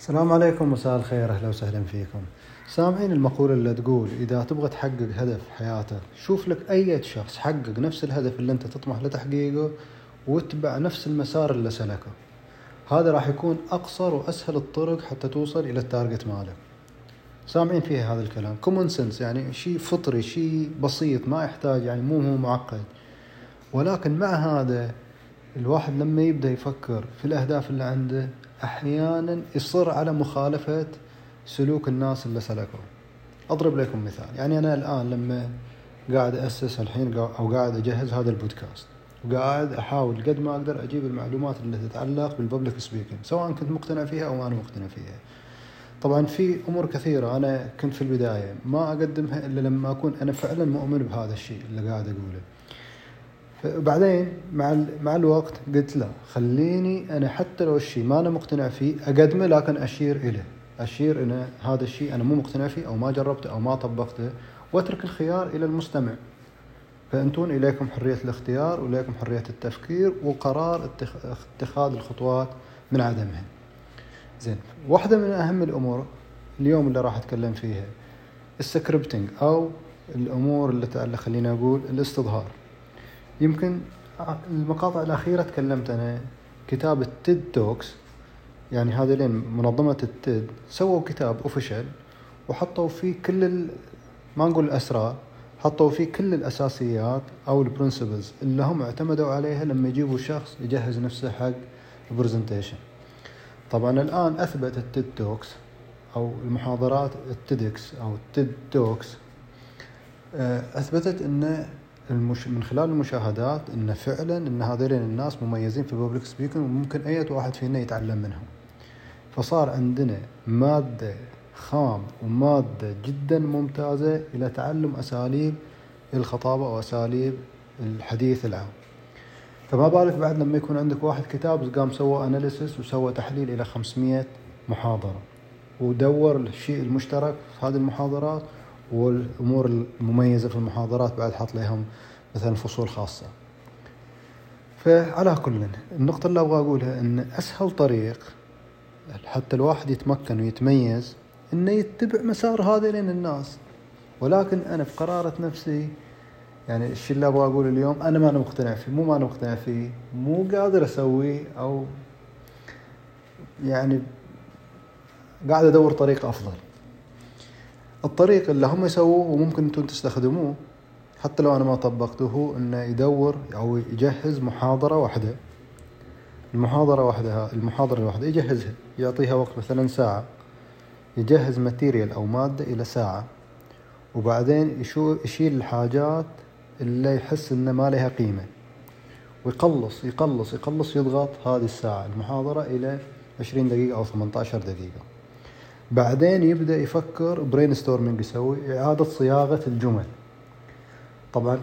السلام عليكم مساء الخير أهلا وسهلا فيكم. سامعين المقولة اللي تقول إذا تبغى تحقق هدف حياتك شوف لك أي شخص حقق نفس الهدف اللي أنت تطمح لتحقيقه واتبع نفس المسار اللي سلكه. هذا راح يكون أقصر وأسهل الطرق حتى توصل إلى ال target مالك. سامعين فيها هذا الكلام؟ common sense يعني شيء فطري شيء بسيط ما يحتاج يعني مو هو معقد. ولكن مع هذا الواحد لما يبدأ يفكر في الأهداف اللي عنده أحيانا يصر على مخالفة سلوك الناس اللي سلكوا أضرب لكم مثال. يعني أنا الآن لما قاعد أسس الحين أو قاعد أجهز هذا البودكاست وقاعد أحاول قد ما أقدر أجيب المعلومات اللي تتعلق بالببليك سبيكينج سواء كنت مقتنع فيها أو ما أنا مقتنع فيها. طبعا في أمور كثيرة أنا كنت في البداية ما أقدمها إلا لما أكون أنا فعلا مؤمن بهذا الشيء اللي قاعد أقوله. بعدين مع مع الوقت قلت لا خليني أنا حتى لو الشيء ما أنا مقتنع فيه أقدمه لكن أشير إليه. أشير ان هذا الشيء أنا مو مقتنع فيه أو ما جربته أو ما طبقته وأترك الخيار إلى المستمع. فأنتون إليكم حرية الاختيار واليكم حرية التفكير وقرار اتخاذ الخطوات من عدمها. زين واحدة من أهم الأمور اليوم اللي راح أتكلم فيها السكريبتنج أو الأمور اللي خلينا أقول الاستظهار. يمكن المقاطع الأخيرة تكلمت أنا كتاب ال TED Talks. يعني هذين منظمة ال TED سووا كتاب official وحطوا فيه كل ال... ما نقول الأسرار حطوا فيه كل الأساسيات أو ال principles اللي هم اعتمدوا عليها لما يجيبوا شخص يجهز نفسه حق ال presentation طبعا الآن أثبت ال TED Talks أو المحاضرات ال TEDx أو ال TED Talks. أثبتت أن المش... من خلال المشاهدات إن فعلا إن هذين الناس مميزين في ال public speaking وممكن أي واحد فينا يتعلم منهم. فصار عندنا مادة خام ومادة جدا ممتازة إلى تعلم أساليب الخطابة واساليب الحديث العام. فما بالك بعد لما يكون عندك واحد كتاب قام سوى analysis وسوى تحليل إلى 500 محاضرة. ودور الشيء المشترك في هذه المحاضرات والأمور المميزة في المحاضرات بعد حط لهم مثلا فصول خاصة. فعلى كل النقطة اللي أبغى أقولها إن أسهل طريق حتى الواحد يتمكن ويتميز إنه يتبع مسار هذين الناس. ولكن أنا في قرارة نفسي يعني الشيء اللي أبغى أقوله اليوم أنا ما أنا مقتنع فيه مو ما أنا مقتنع فيه مو قادر اسويه أو يعني قاعد أدور طريق أفضل. الطريق اللي هم يسووه وممكن أنتم تستخدموه. حتى لو أنا ما طبقته هو إنه يدور أو يجهز محاضرة واحدة. المحاضرة واحدة المحاضرة الواحدة يجهزها. يعطيها وقت مثلا ساعة. يجهز ماتيريال أو مادة إلى ساعة. وبعدين يشيل الحاجات اللي يحس إنه ما لها قيمة. ويقلص يقلص يقلص يضغط هذه الساعة المحاضرة إلى 20 دقيقة أو 18 دقيقة. بعدين يبدأ يفكر brainstorming يسوي إعادة صياغة الجمل. طبعا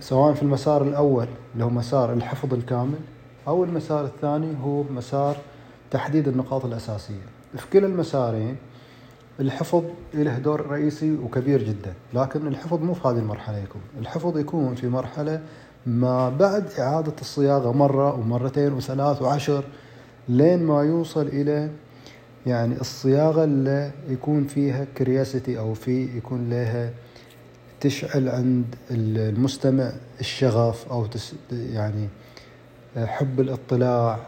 سواء في المسار الأول اللي هو مسار الحفظ الكامل أو المسار الثاني هو مسار تحديد النقاط الأساسية. في كلا المسارين الحفظ له دور رئيسي وكبير جدا لكن الحفظ مو في هذه المرحلة يكون. الحفظ يكون في مرحلة ما بعد إعادة الصياغة مرة ومرتين وثلاث وعشر لين ما يوصل إلى يعني الصياغة اللي يكون فيها كرياسيتي أو في يكون لها تشعل عند المستمع الشغف أو تس يعني حب الاطلاع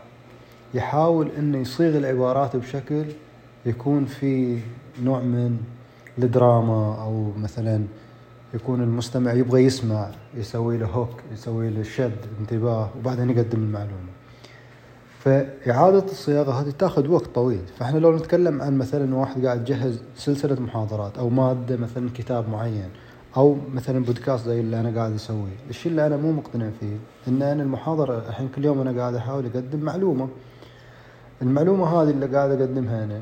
يحاول إنه يصيغ العبارات بشكل يكون في نوع من الدراما أو مثلا يكون المستمع يبغى يسمع يسوي له هوك يسوي له شد انتباه وبعدين يقدم المعلومة. فإعادة الصياغة هذه تاخذ وقت طويل. فإحنا لو نتكلم عن مثلا واحد قاعد يجهز سلسلة محاضرات أو مادة مثلا كتاب معين أو مثلا بودكاست زي اللي أنا قاعد أسويه الشيء اللي أنا مو مقتنع فيه إن أنا المحاضرة الحين كل يوم أنا قاعد أحاول أقدم معلومة. المعلومة هذه اللي قاعد أقدمها أنا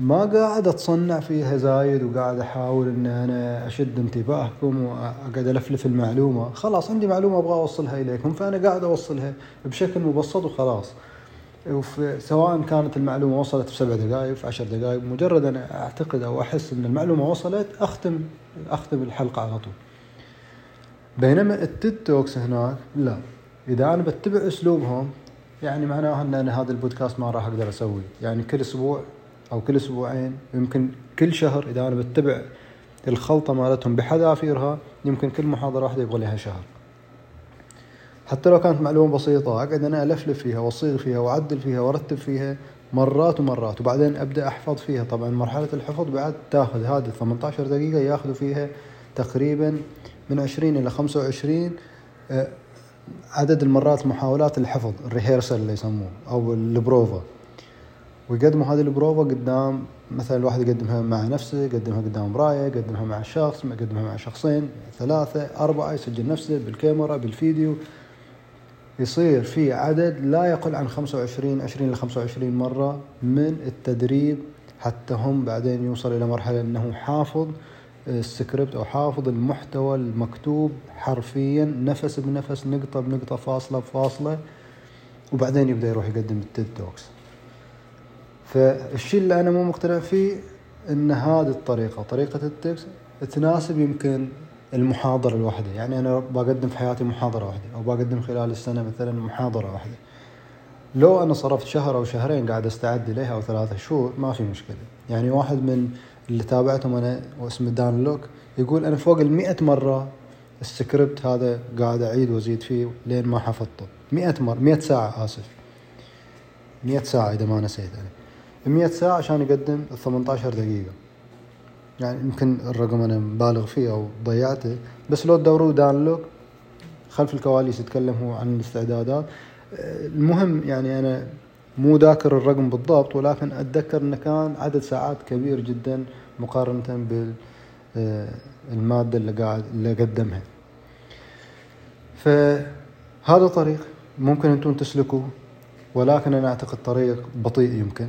ما قاعد أتصنع فيها زايد وقاعد أحاول إن أنا أشد انتباهكم وأقعد ألفلف المعلومة. خلاص عندي معلومة أبغى أوصلها إليكم فأنا قاعد أوصلها بشكل مبسط وخلاص. سواء كانت المعلومة وصلت في سبع دقائق في عشر دقائق مجرد أنا أعتقد أو أحس إن المعلومة وصلت اختم أختم الحلقة على طول. بينما التيد توكس هناك لا. إذا أنا بتبع أسلوبهم يعني معناها إن أنا هذا البودكاست ما راح أقدر أسويه. يعني كل أسبوع أو كل أسبوعين يمكن كل شهر إذا أنا بتبع الخلطة مالتهم بحذافيرها يمكن كل محاضرة واحدة يبغى لها شهر. حتى لو كانت معلومة بسيطة أقعد أنا ألفلف فيها وأصيغ فيها وأعدل فيها وأرتب فيها مرات ومرات وبعدين أبدأ أحفظ فيها. طبعا مرحلة الحفظ بعد تاخذ هذه 18 دقيقة ياخذوا فيها تقريبا من 20 إلى 25 آه، عدد المرات محاولات الحفظ الريهرسل اللي يسموه أو البروفا. ويقدموا هذه البروفا قدام مثلا الواحد يقدمها مع نفسه يقدمها قدام مراية يقدمها مع شخص يقدمها مع شخصين ثلاثة أربعة يسجل نفسه بالكاميرا بالفيديو. يصير في عدد لا يقل عن 25 20 ل 25 مرة من التدريب حتى هم بعدين يوصل إلى مرحلة أنه حافظ السكريبت أو حافظ المحتوى المكتوب حرفيا نفس بنفس نقطة بنقطة فاصلة بفاصلة وبعدين يبدأ يروح يقدم ال TED Talks. فالشيء اللي أنا مو مقتنع فيه إن هذه الطريقة طريقة ال TEDx تناسب يمكن المحاضرة الواحدة. يعني أنا بقدم في حياتي محاضرة واحدة أو بقدم خلال السنة مثلا محاضرة واحدة. لو أنا صرفت شهر أو شهرين قاعد أستعد لها أو ثلاثة شهور ما في مشكلة. يعني واحد من اللي تابعتهم أنا واسمه دان لوك يقول أنا فوق ال مرة السكريبت هذا قاعد أعيد وأزيد فيه لين ما حفظته. 100 مره 100 ساعة آسف. 100 ساعة إذا ما نسيت أنا. 100 ساعة عشان يقدم 18 دقيقة. يعني يمكن الرقم أنا مبالغ فيه أو ضيعته بس لو تدوروا دانلوك خلف الكواليس يتكلم هو عن الاستعدادات. المهم يعني أنا مو ذاكر الرقم بالضبط ولكن أتذكر أنه كان عدد ساعات كبير جدا مقارنة بالمادة آه، اللي قاعد اللي قدمها فهذا طريق ممكن أنتم تسلكوه ولكن أنا أعتقد طريق بطيء يمكن.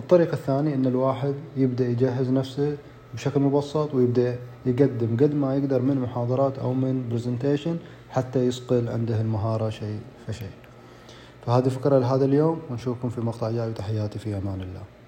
الطريق الثاني إن الواحد يبدأ يجهز نفسه بشكل مبسط ويبدأ يقدم قد ما يقدر من محاضرات أو من برزنتيشن حتى يصقل عنده المهارة شيء فشيء. فهذه فكره لهذا اليوم ونشوفكم في مقطع جاي وتحياتي في أمان الله.